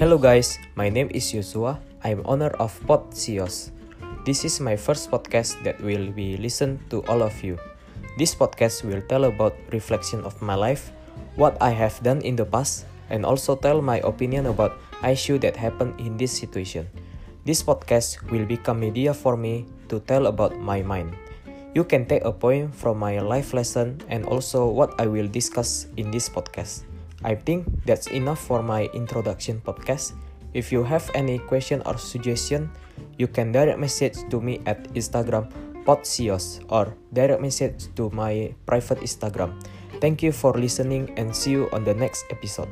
Hello guys, my name is Yosua. I'm owner of Pod Sios. This is my first podcast that will be listened to all of you. This podcast will tell about reflection of my life, what I have done in the past, and also tell my opinion about issue that happened in this situation. This podcast will become media for me to tell about my mind. You can take a point from my life lesson and also what I will discuss in this podcast. I think that's enough for my introduction podcast. If you have any question or suggestion, you can direct message to me at Instagram podsios or direct message to my private Instagram. Thank you for listening and see you on the next episode.